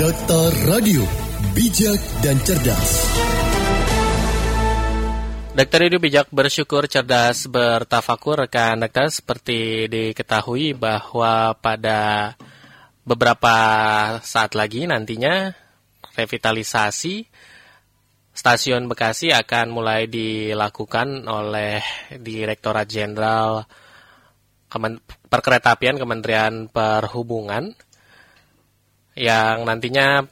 Data Radio, bijak dan cerdas. Dokter Edu bijak bersyukur cerdas bertafakur rekan dokter seperti diketahui bahwa pada beberapa saat lagi nantinya revitalisasi stasiun Bekasi akan mulai dilakukan oleh Direktorat Jenderal Perkeretaapian Kementerian Perhubungan yang nantinya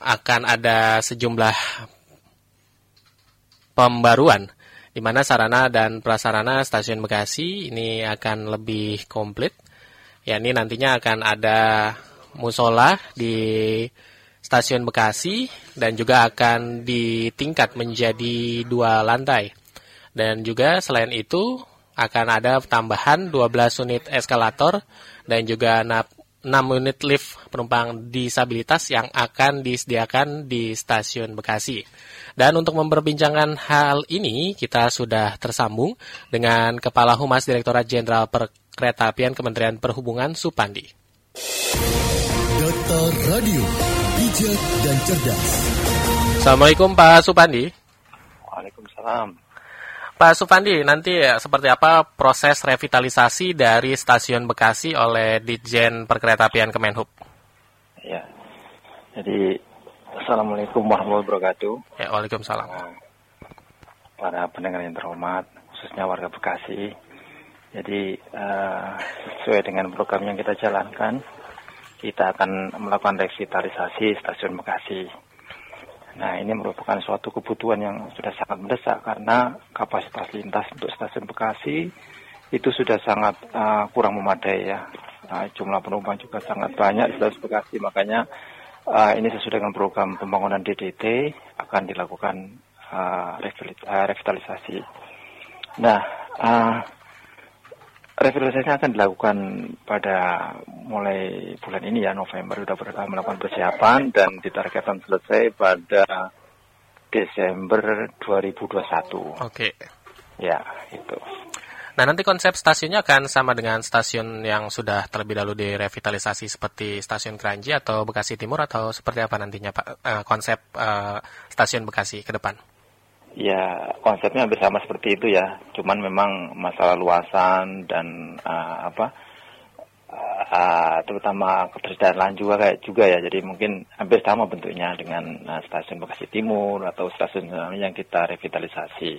akan ada sejumlah pembaruan di mana sarana dan prasarana stasiun Bekasi ini akan lebih komplit. Ya, ini nantinya akan ada musola di stasiun Bekasi dan juga akan ditingkat menjadi dua lantai. Dan juga selain itu akan ada tambahan 12 unit eskalator dan juga 6 unit lift penumpang disabilitas yang akan disediakan di stasiun Bekasi. Dan untuk memperbincangkan hal ini, kita sudah tersambung dengan Kepala Humas Direktorat Jenderal Perkeretaapian Kementerian Perhubungan Supandi. Data Radio, bijak dan cerdas. Assalamualaikum Pak Supandi. Waalaikumsalam. Pak Supandi, nanti seperti apa proses revitalisasi dari stasiun Bekasi oleh Ditjen Perkeretaapian Kemenhub? Ya, jadi Assalamualaikum warahmatullahi wabarakatuh. Ya, Waalaikumsalam. Nah, para pendengar yang terhormat, khususnya warga Bekasi. Jadi uh, sesuai dengan program yang kita jalankan, kita akan melakukan revitalisasi stasiun Bekasi. Nah, ini merupakan suatu kebutuhan yang sudah sangat mendesak karena kapasitas lintas untuk stasiun Bekasi itu sudah sangat uh, kurang memadai ya. Nah, jumlah penumpang juga sangat banyak di stasiun Bekasi, makanya uh, ini sesuai dengan program pembangunan DDT akan dilakukan uh, revitalisasi. Nah, uh, revitalisasi akan dilakukan pada mulai bulan ini ya November sudah melakukan persiapan dan ditargetkan selesai pada Desember 2021. Oke. Ya, itu. Nah, nanti konsep stasiunnya akan sama dengan stasiun yang sudah terlebih dahulu direvitalisasi seperti stasiun Keranji atau Bekasi Timur atau seperti apa nantinya Pak uh, konsep uh, stasiun Bekasi ke depan? Ya, konsepnya hampir sama seperti itu ya. Cuman memang masalah luasan dan uh, apa uh, terutama ketersediaan juga kayak juga ya. Jadi mungkin hampir sama bentuknya dengan uh, stasiun Bekasi Timur atau stasiun yang kita revitalisasi.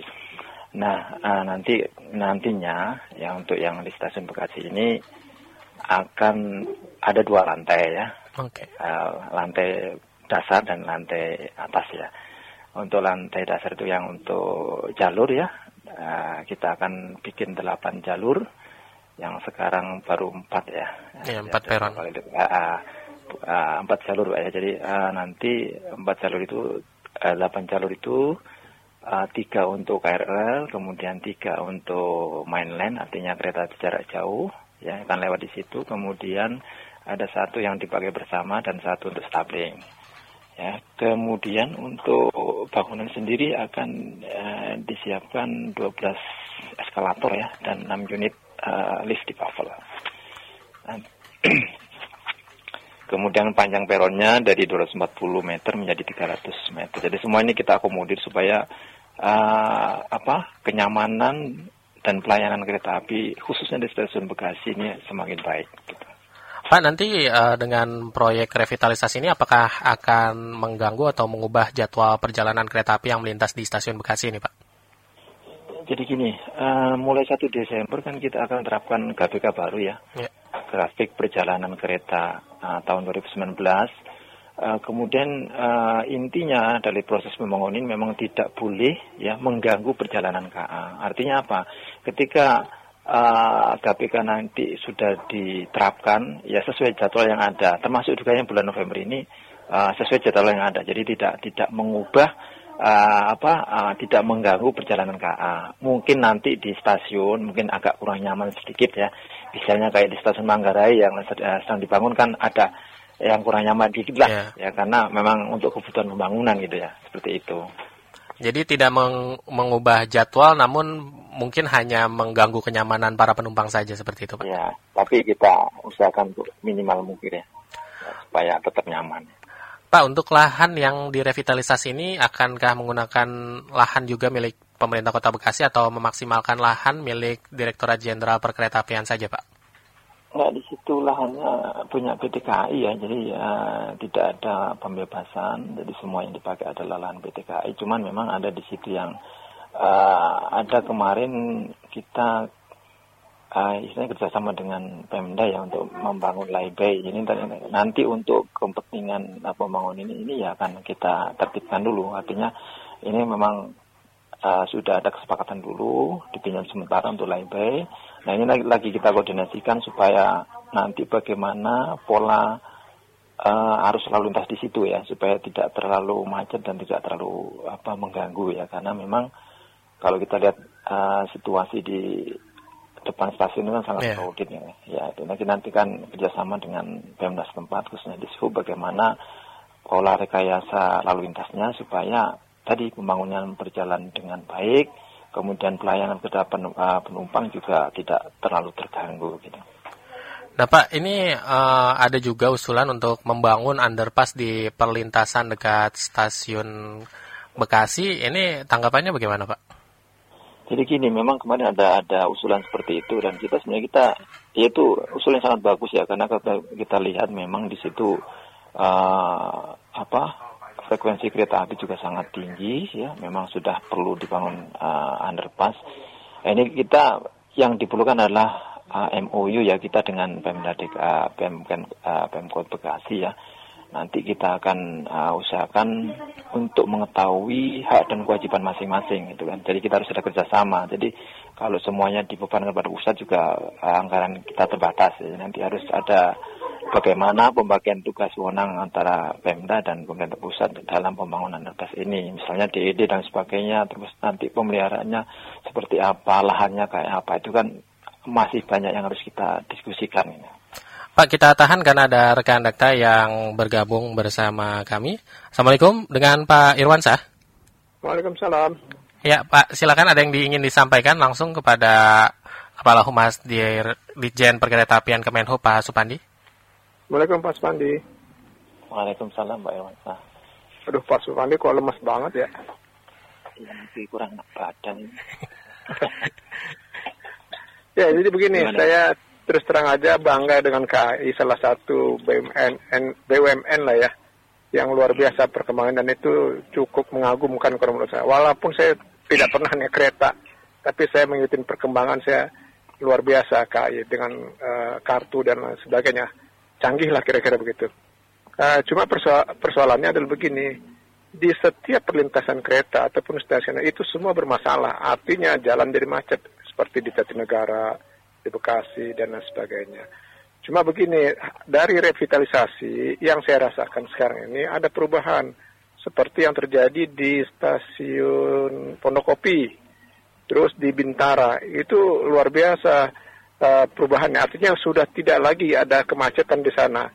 Nah, uh, nanti nantinya ya untuk yang di stasiun Bekasi ini akan ada dua lantai ya. Oke. Okay. Uh, lantai dasar dan lantai atas ya. Untuk lantai dasar itu yang untuk jalur ya, uh, kita akan bikin delapan jalur, yang sekarang baru empat ya. Ya, empat ya, peron. Uh, uh, empat jalur ya. Jadi nanti empat jalur itu, delapan jalur itu tiga untuk KRL, kemudian tiga untuk mainland, artinya kereta jarak jauh, ya akan lewat di situ. Kemudian ada satu yang dipakai bersama dan satu untuk stabling. Ya, kemudian untuk bangunan sendiri akan uh, disiapkan 12 eskalator ya dan 6 unit uh, lift di Pavel. Kemudian panjang peronnya dari 240 meter menjadi 300 meter. Jadi semua ini kita akomodir supaya uh, apa kenyamanan dan pelayanan kereta api khususnya di stasiun Bekasi ini semakin baik. Gitu. Pak, nanti uh, dengan proyek revitalisasi ini apakah akan mengganggu atau mengubah jadwal perjalanan kereta api yang melintas di stasiun Bekasi ini, Pak? Jadi gini, uh, mulai 1 Desember kan kita akan terapkan GBK baru ya, ya. grafik perjalanan kereta uh, tahun 2019. Uh, kemudian uh, intinya dari proses pembangunan ini memang tidak boleh ya mengganggu perjalanan KA. Artinya apa? Ketika uh, KPK nanti sudah diterapkan ya sesuai jadwal yang ada. Termasuk juga yang bulan November ini uh, sesuai jadwal yang ada. Jadi tidak tidak mengubah uh, apa uh, tidak mengganggu perjalanan KA mungkin nanti di stasiun mungkin agak kurang nyaman sedikit ya. Misalnya kayak di stasiun Manggarai yang sedang dibangun kan ada yang kurang nyaman dikit lah. Yeah. ya karena memang untuk kebutuhan pembangunan gitu ya. Seperti itu jadi tidak meng mengubah jadwal, namun mungkin hanya mengganggu kenyamanan para penumpang saja seperti itu, Pak. Ya, tapi kita usahakan untuk minimal mungkin ya, supaya tetap nyaman. Pak, untuk lahan yang direvitalisasi ini akankah menggunakan lahan juga milik pemerintah Kota Bekasi atau memaksimalkan lahan milik Direktorat Jenderal Perkeretaapian saja, Pak? Enggak, di situ lahannya punya PT KAI ya, jadi ya, tidak ada pembebasan, jadi semua yang dipakai adalah lahan PT KAI, cuman memang ada di situ yang uh, ada kemarin kita uh, istilahnya kerjasama dengan Pemda ya untuk membangun laybai. Ini nanti untuk kepentingan uh, pembangunan ini, ini ya akan kita tertibkan dulu. Artinya ini memang uh, sudah ada kesepakatan dulu dipinjam sementara untuk laybai. Nah ini lagi, lagi kita koordinasikan supaya nanti bagaimana pola uh, arus lalu lintas di situ ya supaya tidak terlalu macet dan tidak terlalu apa mengganggu ya karena memang kalau kita lihat uh, situasi di depan stasiun itu kan sangat yeah. crowded ya. Ya itu nanti nanti kan kerjasama dengan Pemda setempat khususnya di Suhu bagaimana pola rekayasa lalu lintasnya supaya tadi pembangunan berjalan dengan baik kemudian pelayanan kepada uh, penumpang juga tidak terlalu terganggu gitu. Nah Pak, ini uh, ada juga usulan untuk membangun underpass di perlintasan dekat stasiun Bekasi. Ini tanggapannya bagaimana Pak? Jadi gini, memang kemarin ada ada usulan seperti itu dan kita sebenarnya kita yaitu usul yang sangat bagus ya karena kita, kita lihat memang di situ uh, apa frekuensi kereta api juga sangat tinggi ya. Memang sudah perlu dibangun uh, underpass. Nah, ini kita yang diperlukan adalah uh, eh, MOU ya kita dengan Pemda uh, Pem, uh, Pemkot Bekasi ya. Nanti kita akan uh, usahakan untuk mengetahui hak dan kewajiban masing-masing gitu kan. Jadi kita harus ada kerjasama. Jadi kalau semuanya dibebankan kepada pusat juga uh, anggaran kita terbatas. Ya. nanti harus ada bagaimana pembagian tugas wewenang antara Pemda dan pemerintah pusat dalam pembangunan atas ini. Misalnya DED dan sebagainya, terus nanti pemeliharaannya seperti apa, lahannya kayak apa, itu kan masih banyak yang harus kita diskusikan. Pak, kita tahan karena ada rekan dakta yang bergabung bersama kami. Assalamualaikum dengan Pak Irwansyah. Waalaikumsalam. Ya, Pak, silakan ada yang ingin disampaikan langsung kepada Kepala Humas di Ditjen Perkeretaapian Kemenhub Pak Supandi. Waalaikumsalam Pak Supandi. Waalaikumsalam Pak Irwansyah. Aduh Pak Supandi kok lemas banget ya? Iya, nanti kurang badan. ya, jadi begini, Gimana? saya terus terang aja bangga dengan KAI salah satu BUMN BUMN lah ya yang luar biasa perkembangan dan itu cukup mengagumkan kalau menurut saya. Walaupun saya tidak pernah naik kereta, tapi saya mengikuti perkembangan saya luar biasa KAI dengan uh, kartu dan sebagainya canggih lah kira-kira begitu. Uh, cuma persoal persoalannya adalah begini, di setiap perlintasan kereta ataupun stasiun itu semua bermasalah. Artinya jalan jadi macet seperti di Jatinegara, di Bekasi dan lain sebagainya. Cuma begini, dari revitalisasi yang saya rasakan sekarang ini ada perubahan seperti yang terjadi di stasiun Pondokopi, terus di Bintara itu luar biasa uh, perubahannya. Artinya sudah tidak lagi ada kemacetan di sana.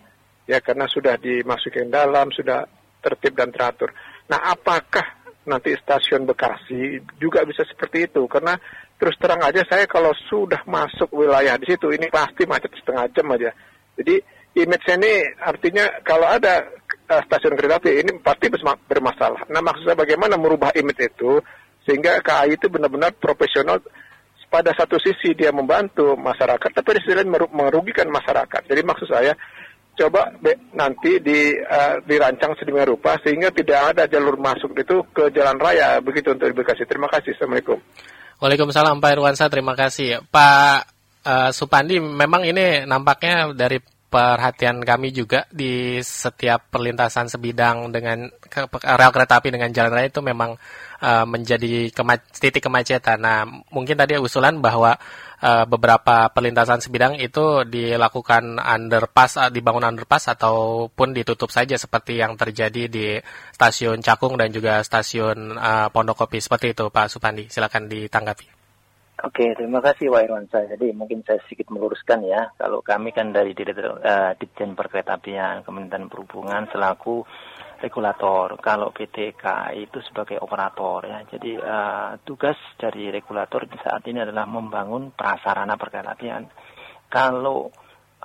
Ya karena sudah dimasukin dalam, sudah tertib dan teratur. Nah, apakah nanti stasiun Bekasi juga bisa seperti itu? Karena terus terang aja saya kalau sudah masuk wilayah di situ ini pasti macet setengah jam aja. Jadi image ini artinya kalau ada uh, stasiun kereta api ini pasti bermasalah. Nah, maksud saya bagaimana merubah image itu sehingga KAI itu benar-benar profesional pada satu sisi dia membantu masyarakat, tapi di sisi lain merugikan masyarakat. Jadi maksud saya, coba nanti di, uh, dirancang sedemikian rupa sehingga tidak ada jalur masuk itu ke jalan raya. Begitu untuk edukasi. Terima kasih. Assalamualaikum. Waalaikumsalam Pak Irwansa, terima kasih. Pak uh, Supandi, memang ini nampaknya dari perhatian kami juga di setiap perlintasan sebidang dengan rel kereta api dengan jalan raya itu memang uh, menjadi kema titik kemacetan. Nah, mungkin tadi usulan bahwa uh, beberapa perlintasan sebidang itu dilakukan underpass, uh, dibangun underpass ataupun ditutup saja seperti yang terjadi di stasiun Cakung dan juga stasiun uh, Pondokopi seperti itu, Pak Supandi. Silakan ditanggapi. Oke, terima kasih Pak Irwansyah. Jadi mungkin saya sedikit meluruskan ya. Kalau kami kan dari Direktur uh, Ditjen Perkeretaapian Kementerian Perhubungan selaku regulator. Kalau PT KAI itu sebagai operator ya. Jadi uh, tugas dari regulator saat ini adalah membangun prasarana perkeretaapian. Kalau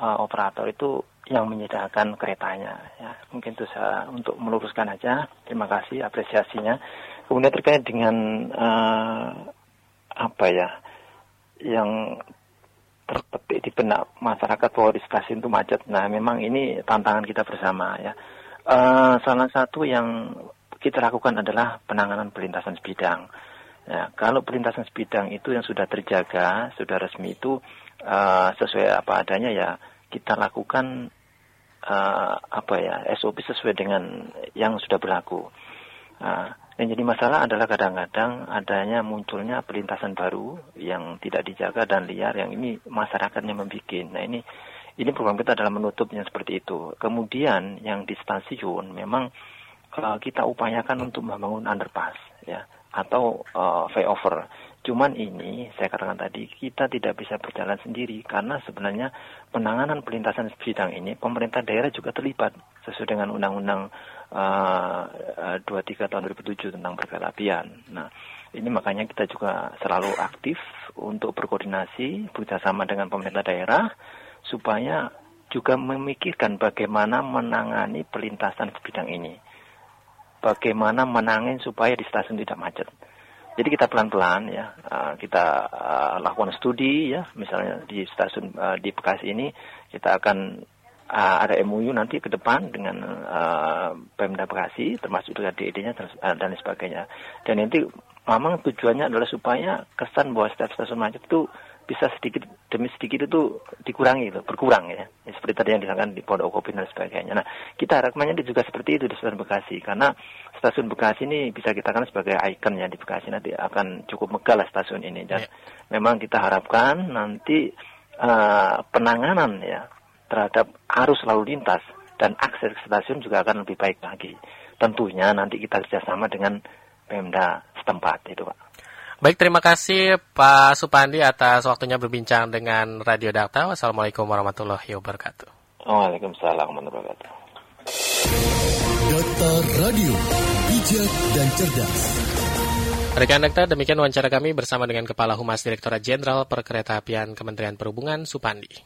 uh, operator itu yang menyediakan keretanya ya mungkin itu saya untuk meluruskan aja terima kasih apresiasinya kemudian terkait dengan uh, apa ya yang terpetik di benak masyarakat bahwa di stasiun itu macet. Nah memang ini tantangan kita bersama ya. Uh, salah satu yang kita lakukan adalah penanganan perlintasan sebidang. Ya, kalau perlintasan sebidang itu yang sudah terjaga, sudah resmi itu uh, sesuai apa adanya ya kita lakukan uh, apa ya SOP sesuai dengan yang sudah berlaku. Uh, yang jadi masalah adalah kadang-kadang adanya munculnya perlintasan baru yang tidak dijaga dan liar yang ini masyarakatnya membuat. Nah ini ini program kita adalah menutupnya seperti itu. Kemudian yang di stasiun memang uh, kita upayakan untuk membangun underpass ya atau uh, flyover. Cuman ini saya katakan tadi kita tidak bisa berjalan sendiri karena sebenarnya penanganan pelintasan bidang ini pemerintah daerah juga terlibat sesuai dengan Undang-Undang uh, 23 tahun 2007 tentang perkereta apian. Nah, ini makanya kita juga selalu aktif untuk berkoordinasi bekerjasama dengan pemerintah daerah supaya juga memikirkan bagaimana menangani pelintasan bidang ini bagaimana menangin supaya di stasiun tidak macet. Jadi kita pelan-pelan ya uh, kita uh, lakukan studi ya misalnya di stasiun uh, di Bekasi ini kita akan ada MUU nanti ke depan dengan Pemda Bekasi termasuk juga DED-nya dan sebagainya. Dan nanti memang tujuannya adalah supaya kesan bahwa stasiun macet itu bisa sedikit demi sedikit itu dikurangi itu berkurang ya. ya seperti tadi yang disampaikan di Pondok Kopi dan sebagainya. Nah kita harapannya juga seperti itu di stasiun Bekasi karena stasiun Bekasi ini bisa kita kan sebagai ikon ya di Bekasi nanti akan cukup megah lah stasiun ini dan ya. memang kita harapkan nanti uh, penanganan ya terhadap arus lalu lintas dan akses ke stasiun juga akan lebih baik lagi. Tentunya nanti kita kerjasama dengan Pemda setempat itu Pak. Baik, terima kasih Pak Supandi atas waktunya berbincang dengan Radio Dakta. Wassalamualaikum warahmatullahi wabarakatuh. Waalaikumsalam warahmatullahi wabarakatuh. Dakta Radio, bijak dan cerdas. Rekan Dakta, demikian wawancara kami bersama dengan Kepala Humas Direktorat Jenderal Perkereta Apian Kementerian Perhubungan Supandi.